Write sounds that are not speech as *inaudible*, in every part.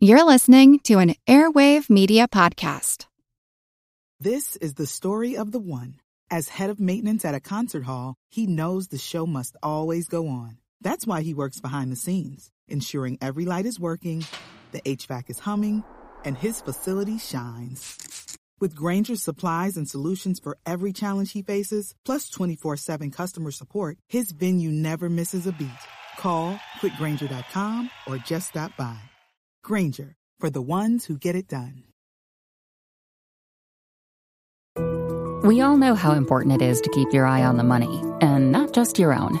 You're listening to an Airwave Media Podcast. This is the story of the one. As head of maintenance at a concert hall, he knows the show must always go on. That's why he works behind the scenes, ensuring every light is working, the HVAC is humming, and his facility shines. With Grainger's supplies and solutions for every challenge he faces, plus 24 7 customer support, his venue never misses a beat. Call quickgranger.com or just stop by. Grainger, for the ones who get it done. We all know how important it is to keep your eye on the money, and not just your own.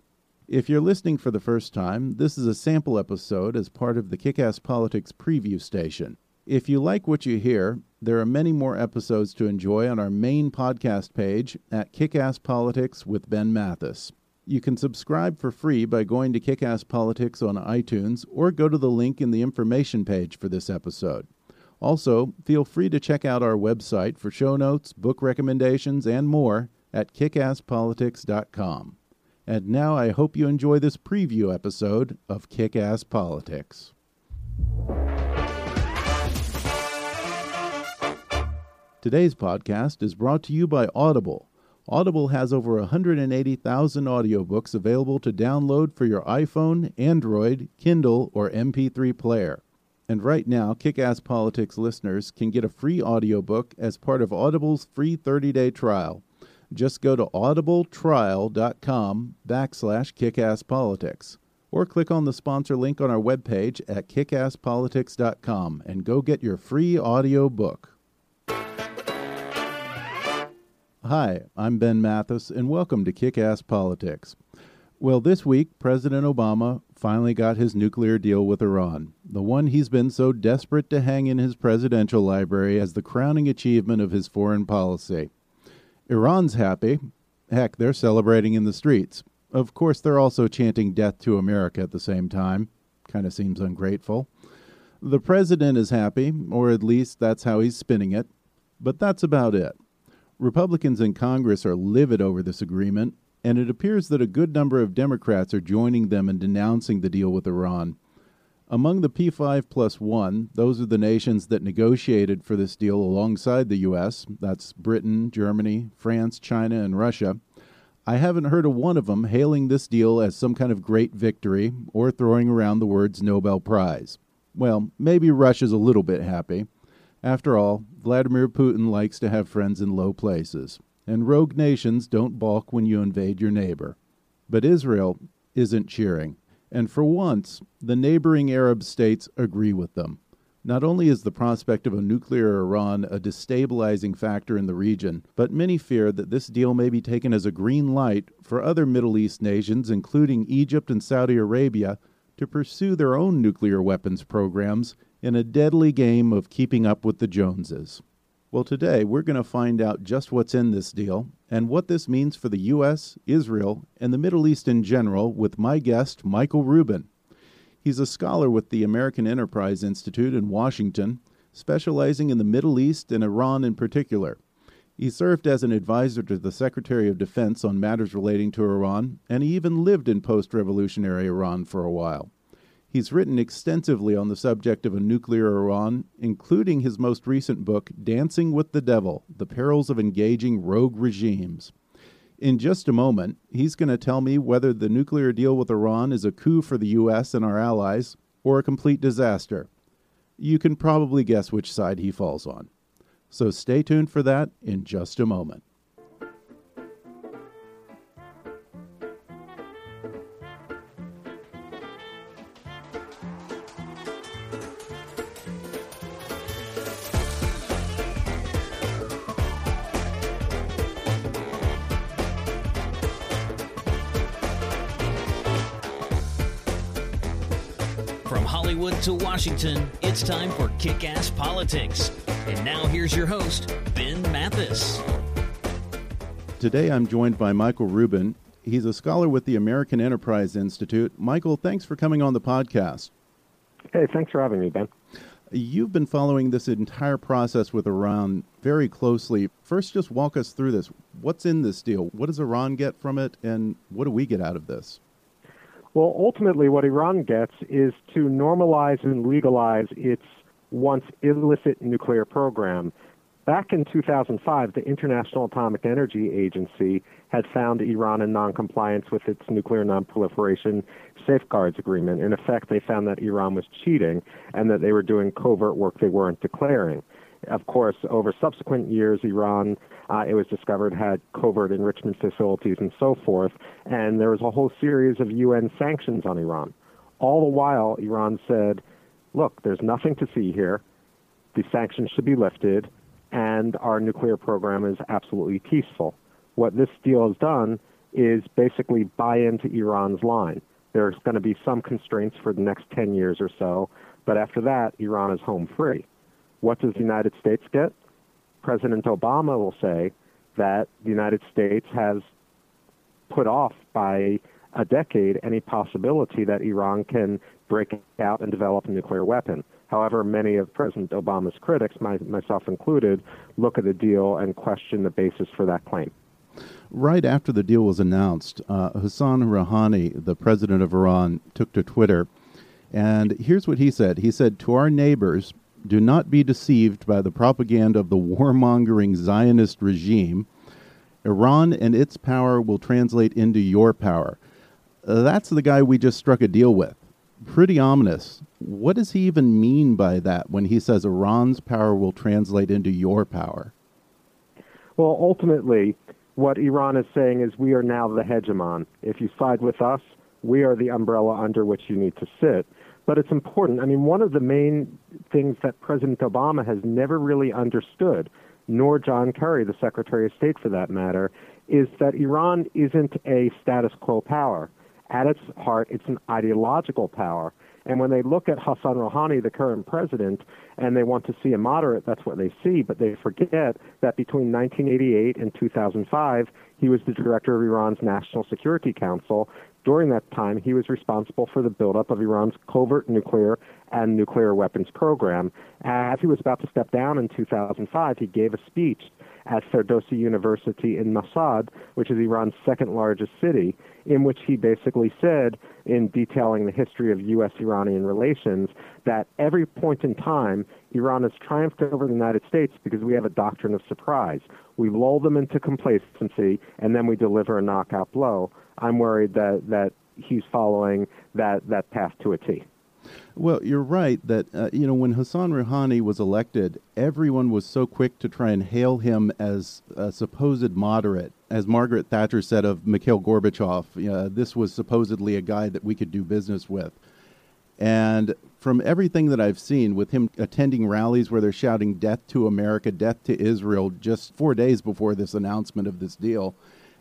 If you're listening for the first time, this is a sample episode as part of the Kick Ass Politics preview station. If you like what you hear, there are many more episodes to enjoy on our main podcast page at Kick Ass Politics with Ben Mathis. You can subscribe for free by going to Kick Ass Politics on iTunes or go to the link in the information page for this episode. Also, feel free to check out our website for show notes, book recommendations, and more at kickasspolitics.com. And now I hope you enjoy this preview episode of Kick Ass Politics. Today's podcast is brought to you by Audible. Audible has over 180,000 audiobooks available to download for your iPhone, Android, Kindle, or MP3 player. And right now, Kick Ass Politics listeners can get a free audiobook as part of Audible's free 30-day trial. Just go to audibletrial.com backslash kickasspolitics or click on the sponsor link on our webpage at kickasspolitics.com and go get your free audio book. Hi, I'm Ben Mathis, and welcome to Kick Ass Politics. Well, this week, President Obama finally got his nuclear deal with Iran, the one he's been so desperate to hang in his presidential library as the crowning achievement of his foreign policy. Iran's happy. Heck, they're celebrating in the streets. Of course, they're also chanting death to America at the same time. Kind of seems ungrateful. The president is happy, or at least that's how he's spinning it. But that's about it. Republicans in Congress are livid over this agreement, and it appears that a good number of Democrats are joining them in denouncing the deal with Iran. Among the P5 plus 1, those are the nations that negotiated for this deal alongside the U.S. That's Britain, Germany, France, China, and Russia. I haven't heard of one of them hailing this deal as some kind of great victory or throwing around the words Nobel Prize. Well, maybe Russia's a little bit happy. After all, Vladimir Putin likes to have friends in low places, and rogue nations don't balk when you invade your neighbor. But Israel isn't cheering, and for once, the neighboring Arab states agree with them. Not only is the prospect of a nuclear Iran a destabilizing factor in the region, but many fear that this deal may be taken as a green light for other Middle East nations, including Egypt and Saudi Arabia, to pursue their own nuclear weapons programs in a deadly game of keeping up with the Joneses. Well, today we're going to find out just what's in this deal and what this means for the U.S., Israel, and the Middle East in general with my guest, Michael Rubin. He's a scholar with the American Enterprise Institute in Washington, specializing in the Middle East and Iran in particular. He served as an advisor to the Secretary of Defense on matters relating to Iran, and he even lived in post revolutionary Iran for a while. He's written extensively on the subject of a nuclear Iran, including his most recent book, Dancing with the Devil The Perils of Engaging Rogue Regimes. In just a moment, he's going to tell me whether the nuclear deal with Iran is a coup for the U.S. and our allies or a complete disaster. You can probably guess which side he falls on. So stay tuned for that in just a moment. Hollywood to Washington, it's time for Kick Ass Politics. And now here's your host, Ben Mathis. Today I'm joined by Michael Rubin. He's a scholar with the American Enterprise Institute. Michael, thanks for coming on the podcast. Hey, thanks for having me, Ben. You've been following this entire process with Iran very closely. First, just walk us through this. What's in this deal? What does Iran get from it, and what do we get out of this? Well, ultimately, what Iran gets is to normalize and legalize its once illicit nuclear program. Back in 2005, the International Atomic Energy Agency had found Iran in noncompliance with its nuclear nonproliferation safeguards agreement. In effect, they found that Iran was cheating and that they were doing covert work they weren't declaring. Of course, over subsequent years, Iran, uh, it was discovered, had covert enrichment facilities and so forth, and there was a whole series of UN sanctions on Iran. All the while, Iran said, look, there's nothing to see here. The sanctions should be lifted and our nuclear program is absolutely peaceful. What this deal has done is basically buy into Iran's line. There's going to be some constraints for the next 10 years or so, but after that, Iran is home free. What does the United States get? President Obama will say that the United States has put off by a decade any possibility that Iran can break out and develop a nuclear weapon. However, many of President Obama's critics, my, myself included, look at the deal and question the basis for that claim. Right after the deal was announced, uh, Hassan Rouhani, the president of Iran, took to Twitter. And here's what he said He said, To our neighbors, do not be deceived by the propaganda of the warmongering Zionist regime. Iran and its power will translate into your power. Uh, that's the guy we just struck a deal with pretty ominous. What does he even mean by that when he says Iran's power will translate into your power? Well, ultimately, what Iran is saying is we are now the hegemon. If you side with us, we are the umbrella under which you need to sit. But it's important. I mean, one of the main things that President Obama has never really understood, nor John Kerry, the Secretary of State for that matter, is that Iran isn't a status quo power at its heart, it's an ideological power. And when they look at Hassan Rouhani, the current president, and they want to see a moderate, that's what they see. But they forget that between 1988 and 2005, he was the director of Iran's National Security Council. During that time, he was responsible for the buildup of Iran's covert nuclear and nuclear weapons program. As he was about to step down in 2005, he gave a speech at Ferdowsi University in Mashhad, which is Iran's second largest city, in which he basically said, in detailing the history of U.S. Iranian relations, that every point in time, Iran has triumphed over the United States because we have a doctrine of surprise. We lull them into complacency, and then we deliver a knockout blow. I'm worried that, that he's following that, that path to a T. Well, you're right that uh, you know when Hassan Rouhani was elected, everyone was so quick to try and hail him as a supposed moderate, as Margaret Thatcher said of Mikhail Gorbachev. Uh, this was supposedly a guy that we could do business with, and from everything that I've seen, with him attending rallies where they're shouting "Death to America, Death to Israel," just four days before this announcement of this deal,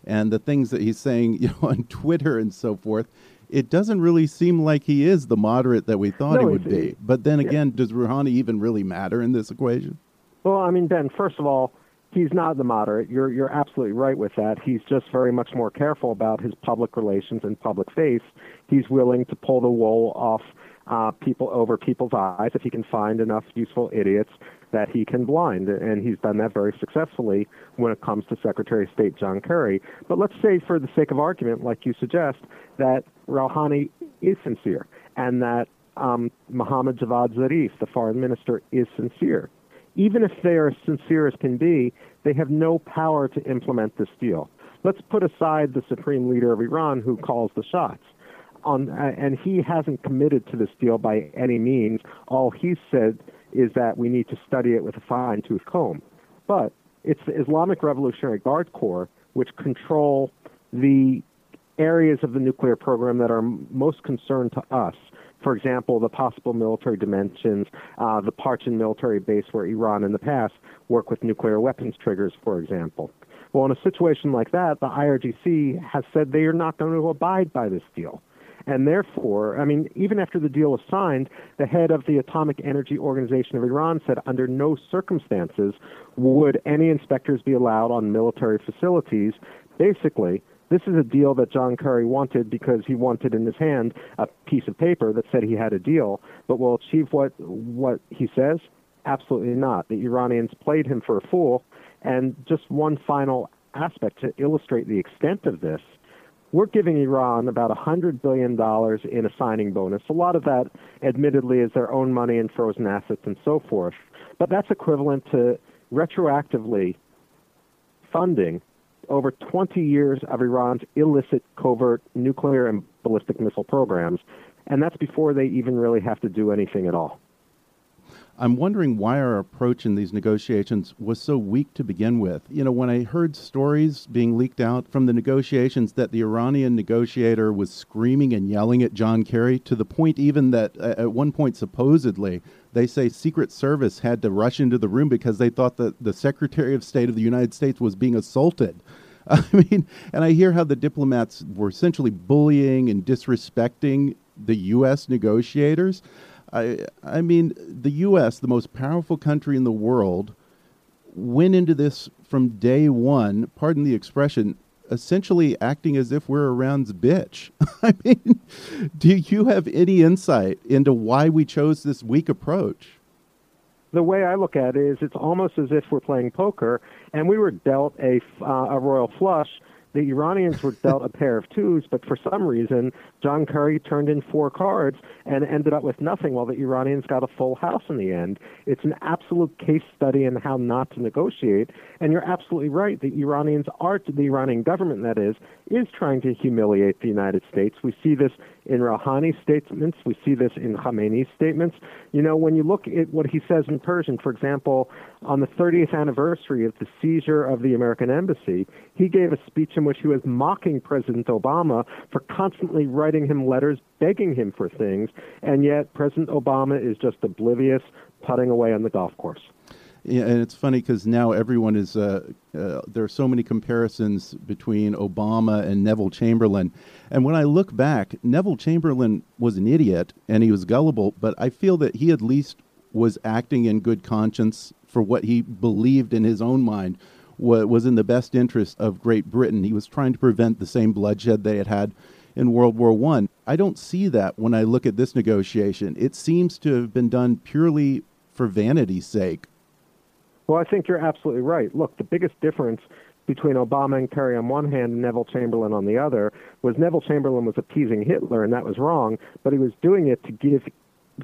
and the things that he's saying, *laughs* you know, on Twitter and so forth it doesn't really seem like he is the moderate that we thought no, he would be. But then again, yeah. does Rouhani even really matter in this equation? Well, I mean, Ben, first of all, he's not the moderate. You're you're absolutely right with that. He's just very much more careful about his public relations and public face. He's willing to pull the wool off uh, people over people's eyes if he can find enough useful idiots that he can blind, and he's done that very successfully when it comes to Secretary of State John Kerry. But let's say, for the sake of argument, like you suggest, that Rouhani is sincere and that um, Mohammad Javad Zarif, the foreign minister, is sincere. Even if they are as sincere as can be, they have no power to implement this deal. Let's put aside the supreme leader of Iran who calls the shots. On, uh, and he hasn't committed to this deal by any means. All he said is that we need to study it with a fine tooth comb. But it's the Islamic Revolutionary Guard Corps which control the areas of the nuclear program that are most concerned to us. For example, the possible military dimensions, uh, the Parchin military base where Iran in the past worked with nuclear weapons triggers, for example. Well, in a situation like that, the IRGC has said they are not going to abide by this deal. And therefore, I mean, even after the deal was signed, the head of the Atomic Energy Organization of Iran said under no circumstances would any inspectors be allowed on military facilities. Basically, this is a deal that John Kerry wanted because he wanted in his hand a piece of paper that said he had a deal, but will achieve what what he says? Absolutely not. The Iranians played him for a fool. And just one final aspect to illustrate the extent of this we're giving Iran about $100 billion in a signing bonus. A lot of that, admittedly, is their own money and frozen assets and so forth. But that's equivalent to retroactively funding over 20 years of Iran's illicit covert nuclear and ballistic missile programs. And that's before they even really have to do anything at all. I'm wondering why our approach in these negotiations was so weak to begin with. You know, when I heard stories being leaked out from the negotiations that the Iranian negotiator was screaming and yelling at John Kerry to the point even that uh, at one point supposedly they say Secret Service had to rush into the room because they thought that the Secretary of State of the United States was being assaulted. *laughs* I mean, and I hear how the diplomats were essentially bullying and disrespecting the U.S. negotiators. I, I mean, the U.S., the most powerful country in the world, went into this from day one, pardon the expression, essentially acting as if we're Iran's bitch. *laughs* I mean, do you have any insight into why we chose this weak approach? The way I look at it is it's almost as if we're playing poker and we were dealt a, uh, a royal flush the Iranians were dealt a pair of twos, but for some reason, John Kerry turned in four cards and ended up with nothing, while the Iranians got a full house in the end. It's an absolute case study in how not to negotiate. And you're absolutely right. The Iranians are, the Iranian government, that is, is trying to humiliate the United States. We see this in Rouhani's statements. We see this in Khamenei's statements. You know, when you look at what he says in Persian, for example, on the 30th anniversary of the seizure of the American embassy, he gave a speech in which he was mocking President Obama for constantly writing him letters begging him for things, and yet President Obama is just oblivious, putting away on the golf course. And it's funny because now everyone is. Uh, uh, there are so many comparisons between Obama and Neville Chamberlain, and when I look back, Neville Chamberlain was an idiot and he was gullible, but I feel that he at least was acting in good conscience for what he believed in his own mind was in the best interest of Great Britain. He was trying to prevent the same bloodshed they had had in World War One. I. I don't see that when I look at this negotiation. It seems to have been done purely for vanity's sake. Well, I think you're absolutely right. Look, the biggest difference between Obama and Kerry on one hand and Neville Chamberlain on the other was Neville Chamberlain was appeasing Hitler, and that was wrong, but he was doing it to give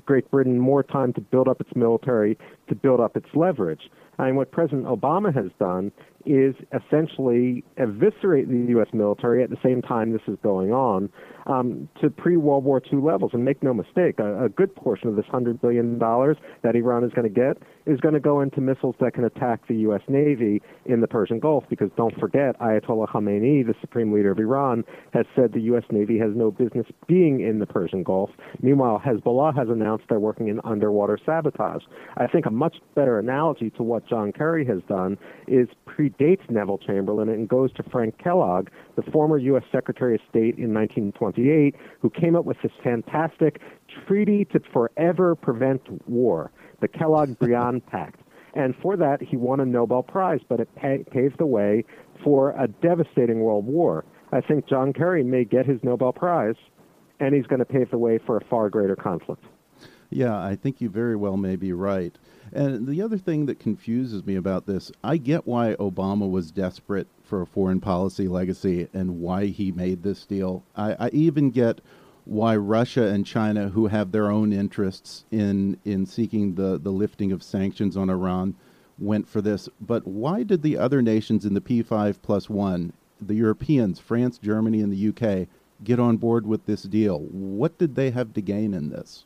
Great Britain more time to build up its military, to build up its leverage. And what President Obama has done is essentially eviscerate the U.S. military at the same time this is going on um, to pre World War II levels. And make no mistake, a, a good portion of this $100 billion that Iran is going to get is going to go into missiles that can attack the U.S. Navy in the Persian Gulf. Because don't forget, Ayatollah Khamenei, the supreme leader of Iran, has said the U.S. Navy has no business being in the Persian Gulf. Meanwhile, Hezbollah has announced they're working in underwater sabotage. I think a much better analogy to what John Kerry has done is predates Neville Chamberlain and goes to Frank Kellogg, the former U.S. Secretary of State in 1928, who came up with this fantastic treaty to forever prevent war, the Kellogg-Briand *laughs* Pact. And for that, he won a Nobel Prize, but it paved the way for a devastating world war. I think John Kerry may get his Nobel Prize, and he's going to pave the way for a far greater conflict. Yeah, I think you very well may be right. And the other thing that confuses me about this, I get why Obama was desperate for a foreign policy legacy and why he made this deal. I, I even get why Russia and China, who have their own interests in in seeking the, the lifting of sanctions on Iran, went for this. But why did the other nations in the P5 plus one, the Europeans, France, Germany, and the UK, get on board with this deal? What did they have to gain in this?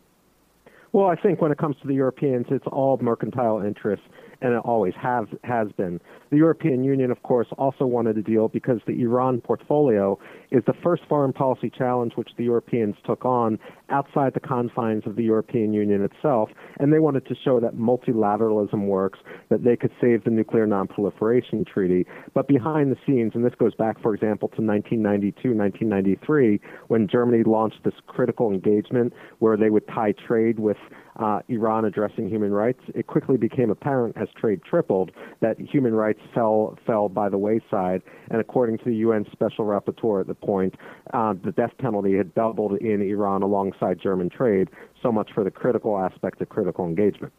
Well, I think when it comes to the Europeans, it's all mercantile interests. And it always has has been. The European Union, of course, also wanted a deal because the Iran portfolio is the first foreign policy challenge which the Europeans took on outside the confines of the European Union itself, and they wanted to show that multilateralism works, that they could save the Nuclear Nonproliferation Treaty. But behind the scenes, and this goes back, for example, to 1992, 1993, when Germany launched this critical engagement where they would tie trade with uh, Iran addressing human rights, it quickly became apparent as trade tripled that human rights fell fell by the wayside. And according to the UN Special Rapporteur at the point, uh, the death penalty had doubled in Iran alongside German trade. So much for the critical aspect of critical engagement.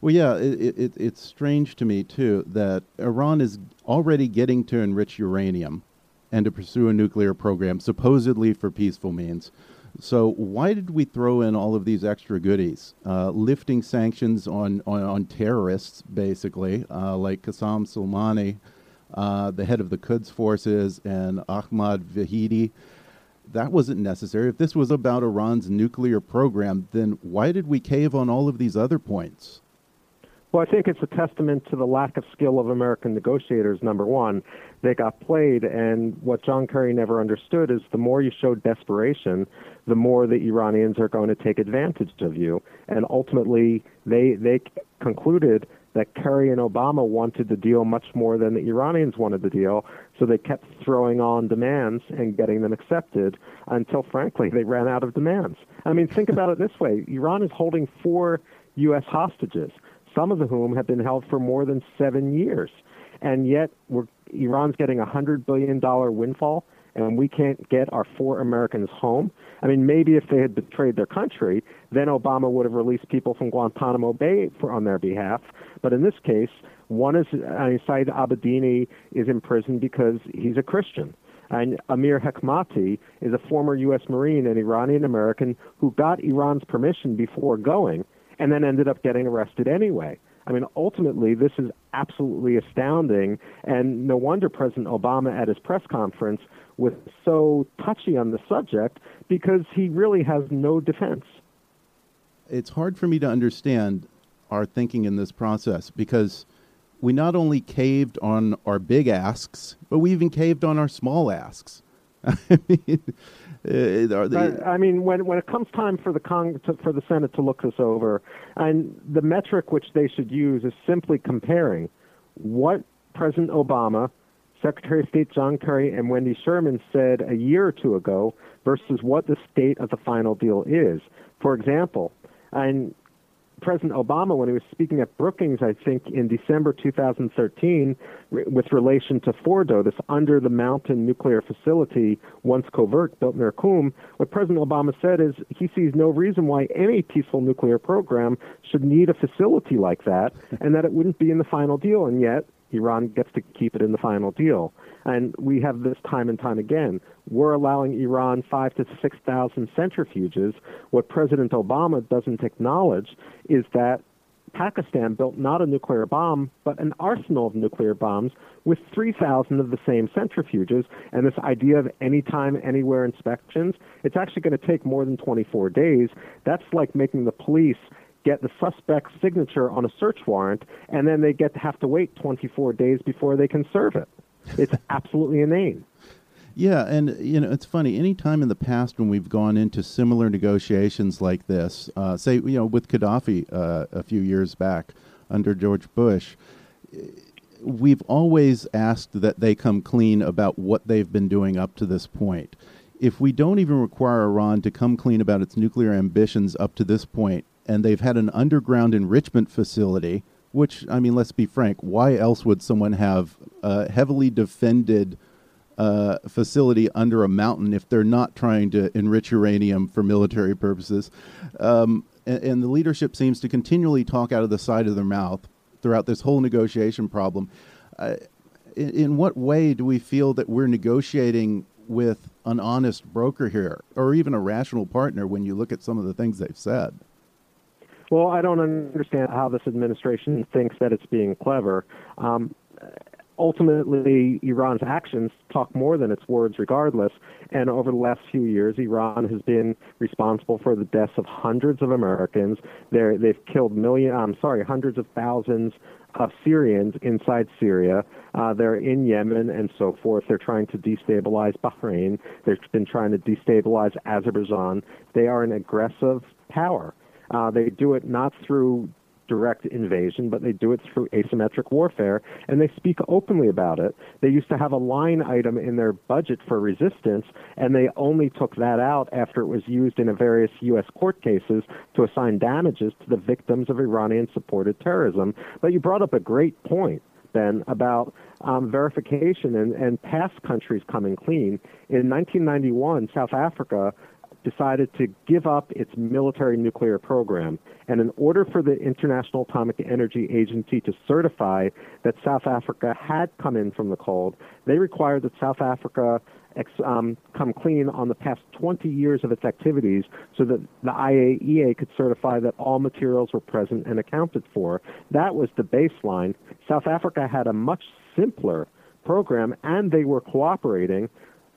Well, yeah, it, it, it's strange to me too that Iran is already getting to enrich uranium and to pursue a nuclear program, supposedly for peaceful means. So why did we throw in all of these extra goodies, uh, lifting sanctions on, on, on terrorists, basically, uh, like Qasem Soleimani, uh, the head of the Quds forces, and Ahmad Vahidi? That wasn't necessary. If this was about Iran's nuclear program, then why did we cave on all of these other points? Well, I think it's a testament to the lack of skill of American negotiators, number one. They got played, and what John Kerry never understood is the more you show desperation, the more the Iranians are going to take advantage of you. And ultimately, they, they concluded that Kerry and Obama wanted the deal much more than the Iranians wanted the deal, so they kept throwing on demands and getting them accepted until, frankly, they ran out of demands. I mean, think about it this way Iran is holding four U.S. hostages some of whom have been held for more than seven years. And yet, Iran's getting a $100 billion windfall, and we can't get our four Americans home. I mean, maybe if they had betrayed their country, then Obama would have released people from Guantanamo Bay for, on their behalf. But in this case, one is I mean, Saeed Abedini is in prison because he's a Christian. And Amir Hekmati is a former U.S. Marine, and Iranian American who got Iran's permission before going and then ended up getting arrested anyway. I mean, ultimately, this is absolutely astounding, and no wonder President Obama at his press conference was so touchy on the subject because he really has no defense. It's hard for me to understand our thinking in this process because we not only caved on our big asks, but we even caved on our small asks. *laughs* I mean, uh, they, I mean, when when it comes time for the Cong- to, for the Senate to look this over, and the metric which they should use is simply comparing what President Obama, Secretary of State John Kerry, and Wendy Sherman said a year or two ago versus what the state of the final deal is. For example, and President Obama, when he was speaking at Brookings, I think in December 2013, re- with relation to Fordo, this under the mountain nuclear facility, once covert, built near Qum, what President Obama said is he sees no reason why any peaceful nuclear program should need a facility like that, and that it wouldn't be in the final deal. And yet, Iran gets to keep it in the final deal. And we have this time and time again. We're allowing Iran five to 6,000 centrifuges. What President Obama doesn't acknowledge is that Pakistan built not a nuclear bomb, but an arsenal of nuclear bombs with 3,000 of the same centrifuges. And this idea of anytime, anywhere inspections, it's actually going to take more than 24 days. That's like making the police get the suspect's signature on a search warrant, and then they get to have to wait 24 days before they can serve it. It's *laughs* absolutely inane. Yeah, and you know it's funny. Any time in the past when we've gone into similar negotiations like this, uh, say you know with Gaddafi uh, a few years back under George Bush, we've always asked that they come clean about what they've been doing up to this point. If we don't even require Iran to come clean about its nuclear ambitions up to this point, and they've had an underground enrichment facility which, I mean, let's be frank, why else would someone have a heavily defended uh, facility under a mountain if they're not trying to enrich uranium for military purposes? Um, and, and, the leadership seems to continually talk out of the side of their mouth throughout this whole negotiation problem. Uh, in, in what way do we feel that we're negotiating with an honest broker here, or even a rational partner when you look at some of the things they've said? Well, I don't understand how this administration thinks that it's being clever. Um, ultimately, Iran's actions talk more than its words, regardless. And over the last few years, Iran has been responsible for the deaths of hundreds of Americans. They're, they've killed million, I'm sorry, hundreds of thousands of Syrians inside Syria. Uh, they're in Yemen and so forth. They're trying to destabilize Bahrain. They've been trying to destabilize Azerbaijan. They are an aggressive power. Uh, they do it not through direct invasion, but they do it through asymmetric warfare, and they speak openly about it. They used to have a line item in their budget for resistance, and they only took that out after it was used in a various U.S. court cases to assign damages to the victims of Iranian supported terrorism. But you brought up a great point. Ben, about um, verification and, and past countries coming clean. In 1991, South Africa decided to give up its military nuclear program. And in order for the International Atomic Energy Agency to certify that South Africa had come in from the cold, they required that South Africa um, come clean on the past 20 years of its activities so that the IAEA could certify that all materials were present and accounted for. That was the baseline. South Africa had a much simpler program and they were cooperating.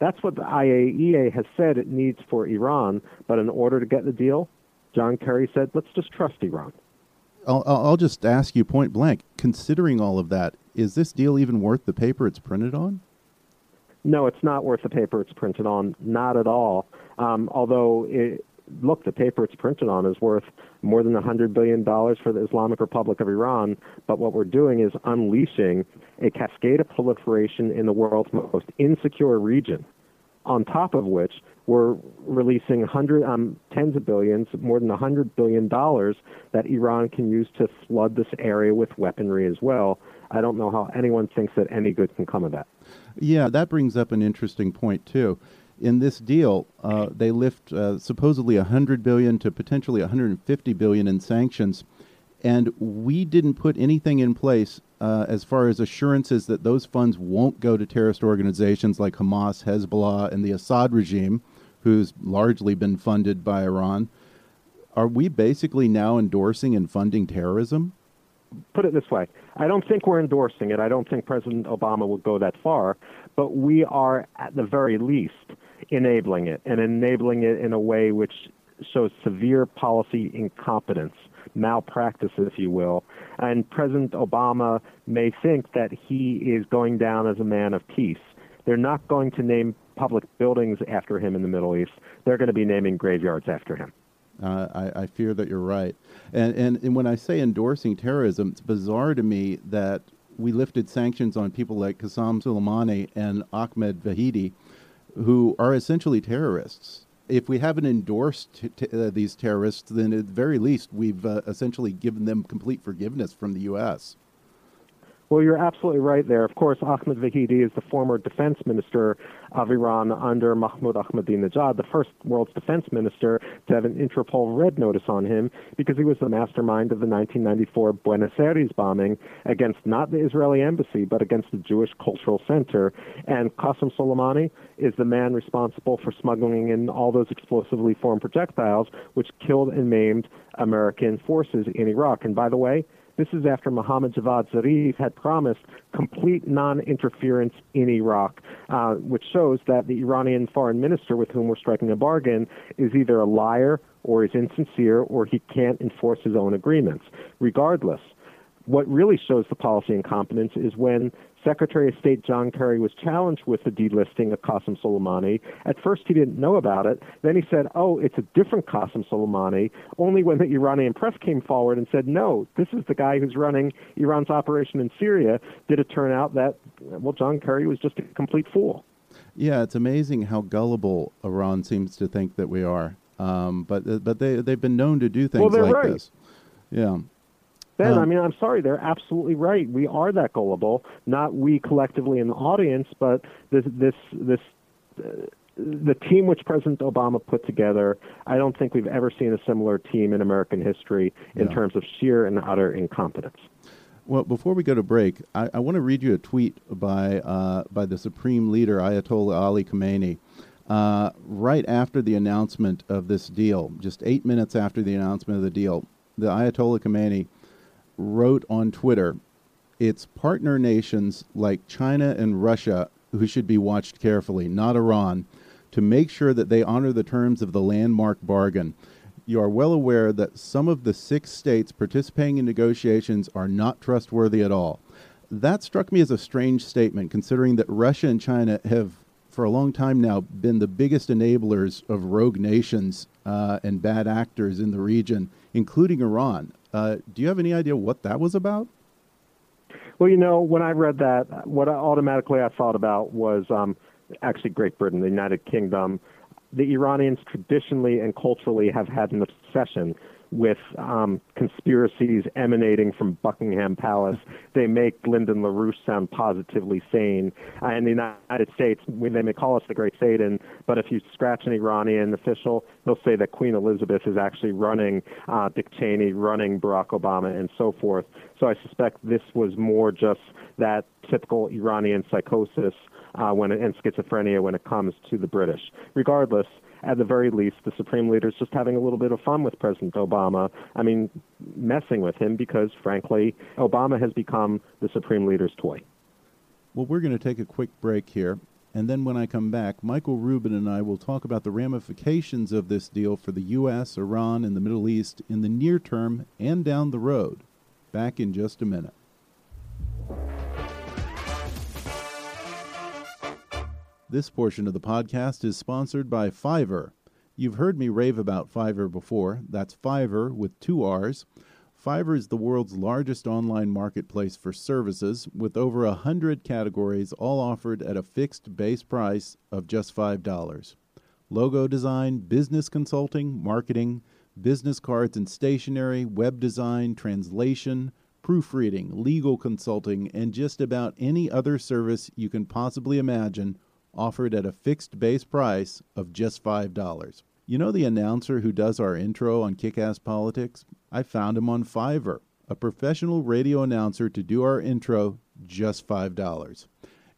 That's what the IAEA has said it needs for Iran. But in order to get the deal, John Kerry said, let's just trust Iran. I'll, I'll just ask you point blank considering all of that, is this deal even worth the paper it's printed on? No, it's not worth the paper it's printed on. Not at all. Um, although, it, look, the paper it's printed on is worth more than $100 billion for the Islamic Republic of Iran. But what we're doing is unleashing a cascade of proliferation in the world's most insecure region on top of which we're releasing hundred, um, tens of billions, more than $100 billion that Iran can use to flood this area with weaponry as well. I don't know how anyone thinks that any good can come of that. Yeah, that brings up an interesting point, too. In this deal, uh, they lift uh, supposedly 100 billion to potentially 150 billion in sanctions, and we didn't put anything in place uh, as far as assurances that those funds won't go to terrorist organizations like Hamas, Hezbollah, and the Assad regime, who's largely been funded by Iran. Are we basically now endorsing and funding terrorism? Put it this way I don't think we're endorsing it. I don't think President Obama would go that far, but we are, at the very least, enabling it and enabling it in a way which shows severe policy incompetence malpractice, if you will. And President Obama may think that he is going down as a man of peace. They're not going to name public buildings after him in the Middle East. They're going to be naming graveyards after him. Uh, I, I, fear that you're right. And, and, and when I say endorsing terrorism, it's bizarre to me that we lifted sanctions on people like Qasem Soleimani and Ahmed Vahidi, who are essentially terrorists if we haven't endorsed t- t- uh, these terrorists, then at the very least we've uh, essentially given them complete forgiveness from the U.S. Well, you're absolutely right there. Of course, Ahmed Vahidi is the former defense minister of Iran under Mahmoud Ahmadinejad, the first world's defense minister to have an Interpol red notice on him because he was the mastermind of the 1994 Buenos Aires bombing against not the Israeli embassy, but against the Jewish Cultural Center. And Qasem Soleimani is the man responsible for smuggling in all those explosively formed projectiles, which killed and maimed American forces in Iraq. And by the way, this is after Mohammad Javad Zarif had promised complete non interference in Iraq, uh, which shows that the Iranian foreign minister with whom we're striking a bargain is either a liar or is insincere or he can't enforce his own agreements. Regardless, what really shows the policy incompetence is when Secretary of State John Kerry was challenged with the delisting of Qasem Soleimani. At first, he didn't know about it. Then he said, oh, it's a different Qasem Soleimani. Only when the Iranian press came forward and said, no, this is the guy who's running Iran's operation in Syria, did it turn out that, well, John Kerry was just a complete fool. Yeah, it's amazing how gullible Iran seems to think that we are. Um, but but they they've been known to do things well, like right. this. Yeah. Ben, I mean, I'm sorry, they're absolutely right. We are that gullible. Not we collectively in the audience, but this this this. Uh, the team which President Obama put together, I don't think we've ever seen a similar team in American history in yeah. terms of sheer and utter incompetence. Well, before we go to break, I, I want to read you a tweet by uh, by the supreme leader Ayatollah Ali Khamenei. Uh, right after the announcement of this deal, just eight minutes after the announcement of the deal, the Ayatollah Khamenei wrote on Twitter, it's partner nations like China and Russia who should be watched carefully, not Iran, to make sure that they honor the terms of the landmark bargain. You are well aware that some of the six states participating in negotiations are not trustworthy at all. That struck me as a strange statement, considering that Russia and China have, for a long time now, been the biggest enablers of rogue nations uh, and bad actors in the region, including Iran. Uh, do you have any idea what that was about? Well, you know, when I read that, what I automatically I thought about was um, actually Great Britain, the United Kingdom. The Iranians traditionally and culturally have had an obsession with um, conspiracies emanating from Buckingham Palace. They make Lyndon LaRouche sound positively sane. Uh, in the United States, they may call us the Great Satan, but if you scratch an Iranian official, they'll say that Queen Elizabeth is actually running uh, Dick Cheney, running Barack Obama, and so forth. So I suspect this was more just that typical Iranian psychosis uh, when it, and schizophrenia when it comes to the British. Regardless, at the very least, the Supreme Leader is just having a little bit of fun with President Obama. I mean, messing with him because, frankly, Obama has become the Supreme Leader's toy. Well, we're going to take a quick break here. And then when I come back, Michael Rubin and I will talk about the ramifications of this deal for the U.S., Iran, and the Middle East in the near term and down the road. Back in just a minute. This portion of the podcast is sponsored by Fiverr. You've heard me rave about Fiverr before. That's Fiverr with two R's. Fiverr is the world's largest online marketplace for services with over a hundred categories, all offered at a fixed base price of just $5. Logo design, business consulting, marketing, business cards and stationery, web design, translation, proofreading, legal consulting, and just about any other service you can possibly imagine offered at a fixed base price of just $5. You know the announcer who does our intro on Kickass Politics? I found him on Fiverr, a professional radio announcer to do our intro just $5.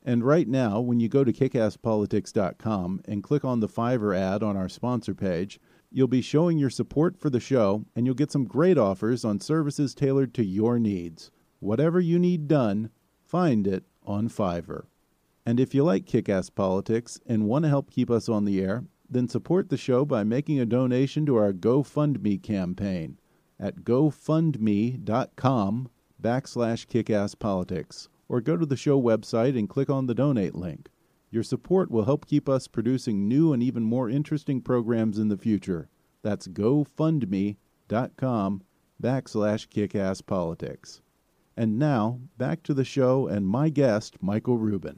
And right now, when you go to kickasspolitics.com and click on the Fiverr ad on our sponsor page, you'll be showing your support for the show and you'll get some great offers on services tailored to your needs. Whatever you need done, find it on Fiverr. And if you like kick ass politics and want to help keep us on the air, then support the show by making a donation to our GoFundMe campaign at gofundme.com backslash kickasspolitics or go to the show website and click on the donate link. Your support will help keep us producing new and even more interesting programs in the future. That's gofundme.com backslash kickasspolitics. And now, back to the show and my guest, Michael Rubin.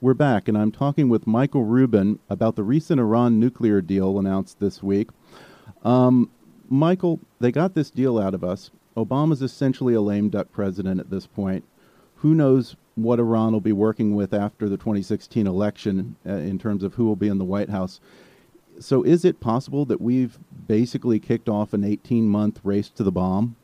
We're back, and I'm talking with Michael Rubin about the recent Iran nuclear deal announced this week. Um, Michael, they got this deal out of us. Obama's essentially a lame duck president at this point. Who knows what Iran will be working with after the 2016 election uh, in terms of who will be in the White House? So, is it possible that we've basically kicked off an 18 month race to the bomb?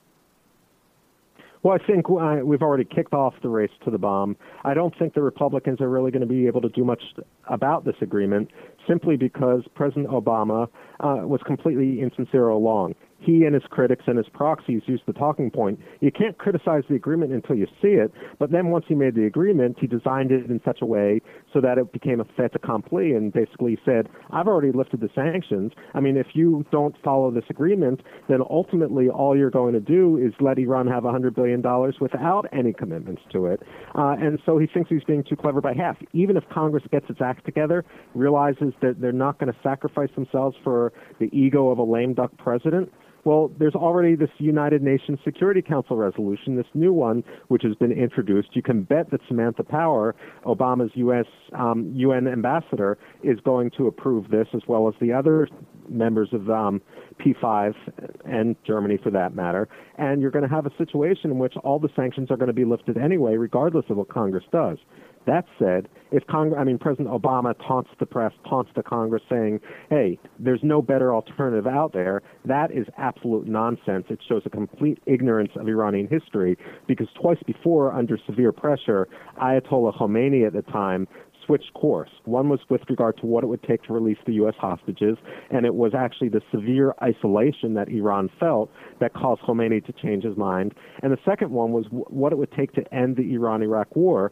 Well, I think uh, we've already kicked off the race to the bomb. I don't think the Republicans are really going to be able to do much about this agreement simply because President Obama uh, was completely insincere all along he and his critics and his proxies used the talking point you can't criticize the agreement until you see it. But then once he made the agreement, he designed it in such a way so that it became a fait accompli and basically said, I've already lifted the sanctions. I mean, if you don't follow this agreement, then ultimately all you're going to do is let Iran have $100 billion without any commitments to it. Uh, and so he thinks he's being too clever by half. Even if Congress gets its act together, realizes that they're not going to sacrifice themselves for the ego of a lame duck president, well, there's already this United Nations Security Council resolution, this new one, which has been introduced. You can bet that Samantha Power, Obama's U.S. Um, UN ambassador, is going to approve this, as well as the other members of um, P5 and Germany, for that matter. And you're going to have a situation in which all the sanctions are going to be lifted anyway, regardless of what Congress does. That said, if Congress, I mean, President Obama taunts the press, taunts the Congress, saying, "Hey, there's no better alternative out there," that is absolute nonsense. It shows a complete ignorance of Iranian history because twice before, under severe pressure, Ayatollah Khomeini at the time switched course. One was with regard to what it would take to release the U.S. hostages, and it was actually the severe isolation that Iran felt that caused Khomeini to change his mind. And the second one was w- what it would take to end the Iran-Iraq war.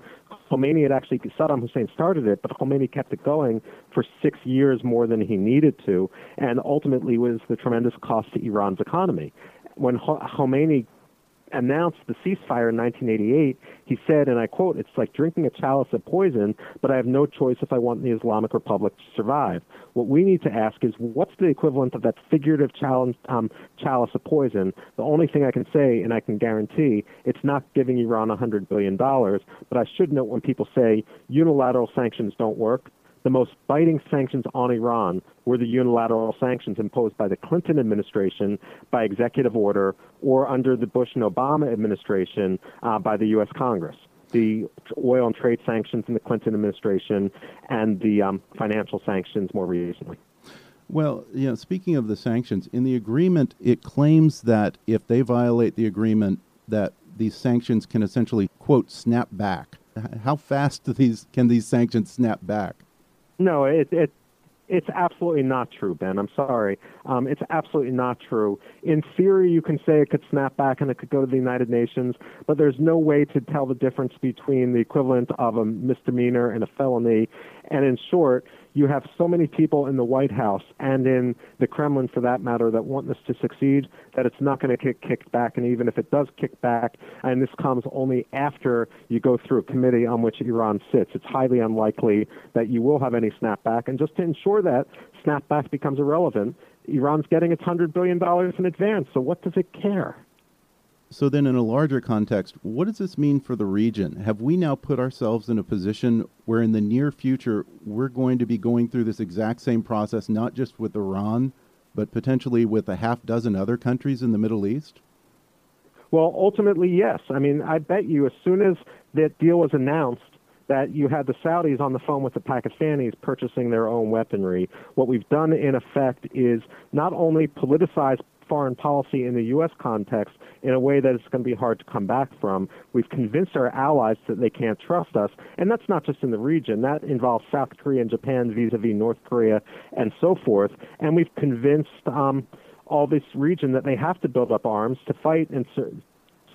Khomeini had actually, Saddam Hussein started it, but Khomeini kept it going for six years more than he needed to, and ultimately was the tremendous cost to Iran's economy. When Khomeini announced the ceasefire in 1988, he said, and I quote, it's like drinking a chalice of poison, but I have no choice if I want the Islamic Republic to survive. What we need to ask is, what's the equivalent of that figurative um, chalice of poison? The only thing I can say, and I can guarantee, it's not giving Iran $100 billion, but I should note when people say unilateral sanctions don't work, the most biting sanctions on Iran were the unilateral sanctions imposed by the Clinton administration by executive order or under the Bush and Obama administration uh, by the U.S. Congress. The oil and trade sanctions in the Clinton administration and the um, financial sanctions more recently. Well, you know, speaking of the sanctions, in the agreement, it claims that if they violate the agreement, that these sanctions can essentially quote snap back. How fast do these can these sanctions snap back? No, it, it it's absolutely not true, Ben. I'm sorry. Um, it's absolutely not true. In theory, you can say it could snap back and it could go to the United Nations, but there's no way to tell the difference between the equivalent of a misdemeanor and a felony. And in short, you have so many people in the White House and in the Kremlin, for that matter, that want this to succeed that it's not going to get kicked back. And even if it does kick back, and this comes only after you go through a committee on which Iran sits, it's highly unlikely that you will have any snapback. And just to ensure that snapback becomes irrelevant, Iran's getting its $100 billion in advance. So what does it care? So, then in a larger context, what does this mean for the region? Have we now put ourselves in a position where in the near future we're going to be going through this exact same process, not just with Iran, but potentially with a half dozen other countries in the Middle East? Well, ultimately, yes. I mean, I bet you as soon as that deal was announced, that you had the Saudis on the phone with the Pakistanis purchasing their own weaponry. What we've done, in effect, is not only politicize foreign policy in the U.S. context in a way that it's going to be hard to come back from. We've convinced our allies that they can't trust us, and that's not just in the region. That involves South Korea and Japan vis-a-vis North Korea and so forth. And we've convinced um, all this region that they have to build up arms to fight and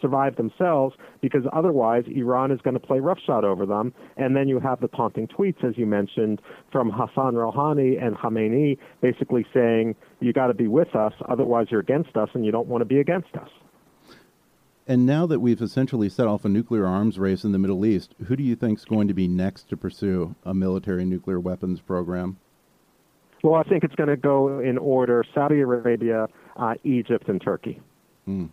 survive themselves because otherwise Iran is going to play roughshod over them. And then you have the taunting tweets, as you mentioned, from Hassan Rouhani and Khamenei basically saying, you got to be with us, otherwise you're against us and you don't want to be against us. And now that we've essentially set off a nuclear arms race in the Middle East, who do you think is going to be next to pursue a military nuclear weapons program? Well, I think it's going to go in order Saudi Arabia, uh, Egypt, and Turkey. Mm.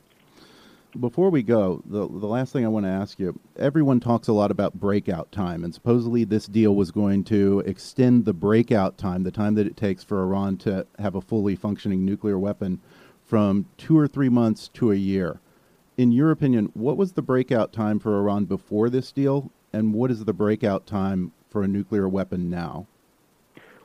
Before we go, the, the last thing I want to ask you everyone talks a lot about breakout time, and supposedly this deal was going to extend the breakout time, the time that it takes for Iran to have a fully functioning nuclear weapon, from two or three months to a year. In your opinion, what was the breakout time for Iran before this deal, and what is the breakout time for a nuclear weapon now?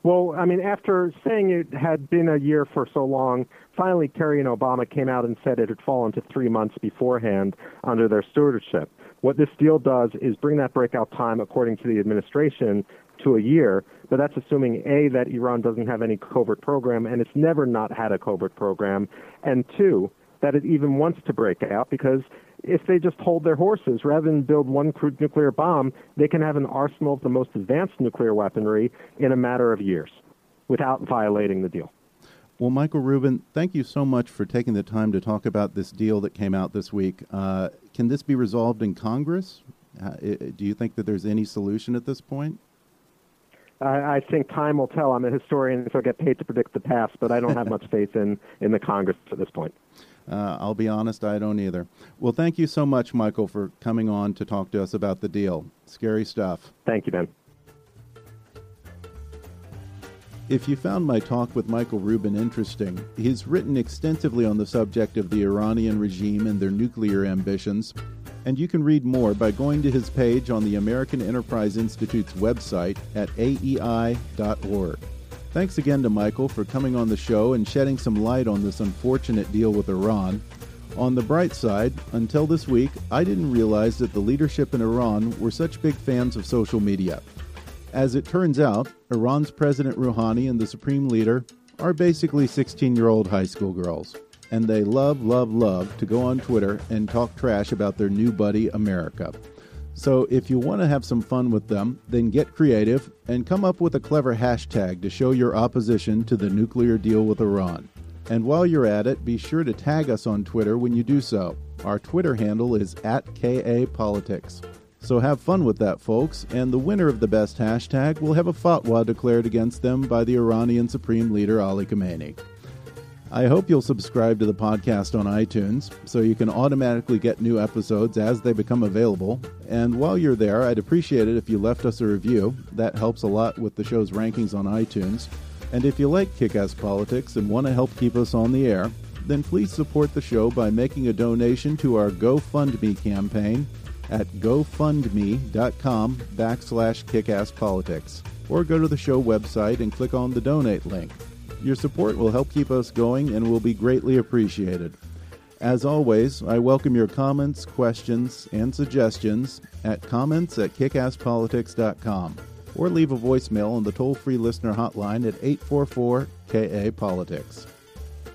Well, I mean, after saying it had been a year for so long, finally Kerry and Obama came out and said it had fallen to three months beforehand under their stewardship. What this deal does is bring that breakout time, according to the administration, to a year, but that's assuming A, that Iran doesn't have any covert program, and it's never not had a covert program, and two, that it even wants to break out because if they just hold their horses rather than build one crude nuclear bomb, they can have an arsenal of the most advanced nuclear weaponry in a matter of years without violating the deal. Well, Michael Rubin, thank you so much for taking the time to talk about this deal that came out this week. Uh, can this be resolved in Congress? Uh, do you think that there's any solution at this point? I, I think time will tell. I'm a historian, so I get paid to predict the past, but I don't have much *laughs* faith in, in the Congress at this point. Uh, I'll be honest, I don't either. Well, thank you so much, Michael, for coming on to talk to us about the deal. Scary stuff. Thank you, Ben. If you found my talk with Michael Rubin interesting, he's written extensively on the subject of the Iranian regime and their nuclear ambitions, and you can read more by going to his page on the American Enterprise Institute's website at aei.org. Thanks again to Michael for coming on the show and shedding some light on this unfortunate deal with Iran. On the bright side, until this week, I didn't realize that the leadership in Iran were such big fans of social media. As it turns out, Iran's President Rouhani and the Supreme Leader are basically 16 year old high school girls. And they love, love, love to go on Twitter and talk trash about their new buddy, America. So if you want to have some fun with them, then get creative and come up with a clever hashtag to show your opposition to the nuclear deal with Iran. And while you're at it, be sure to tag us on Twitter when you do so. Our Twitter handle is at KAPolitics. So have fun with that, folks, and the winner of the best hashtag will have a fatwa declared against them by the Iranian Supreme Leader Ali Khamenei. I hope you'll subscribe to the podcast on iTunes so you can automatically get new episodes as they become available. And while you're there, I'd appreciate it if you left us a review. That helps a lot with the show's rankings on iTunes. And if you like kick ass politics and want to help keep us on the air, then please support the show by making a donation to our GoFundMe campaign at gofundme.com backslash kickasspolitics. Or go to the show website and click on the donate link. Your support will help keep us going and will be greatly appreciated. As always, I welcome your comments, questions, and suggestions at comments at kickasspolitics.com or leave a voicemail on the toll free listener hotline at 844 KA Politics.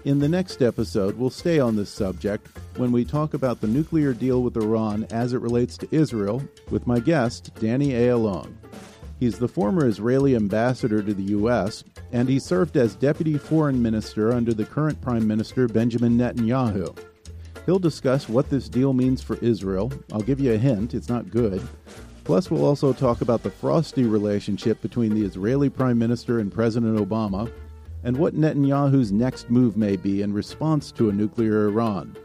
In the next episode, we'll stay on this subject when we talk about the nuclear deal with Iran as it relates to Israel with my guest, Danny Ayalon. He's the former Israeli ambassador to the U.S., and he served as deputy foreign minister under the current Prime Minister Benjamin Netanyahu. He'll discuss what this deal means for Israel. I'll give you a hint, it's not good. Plus, we'll also talk about the frosty relationship between the Israeli Prime Minister and President Obama, and what Netanyahu's next move may be in response to a nuclear Iran.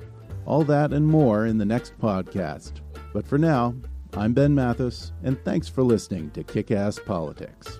All that and more in the next podcast. But for now, I'm Ben Mathis, and thanks for listening to Kick Ass Politics.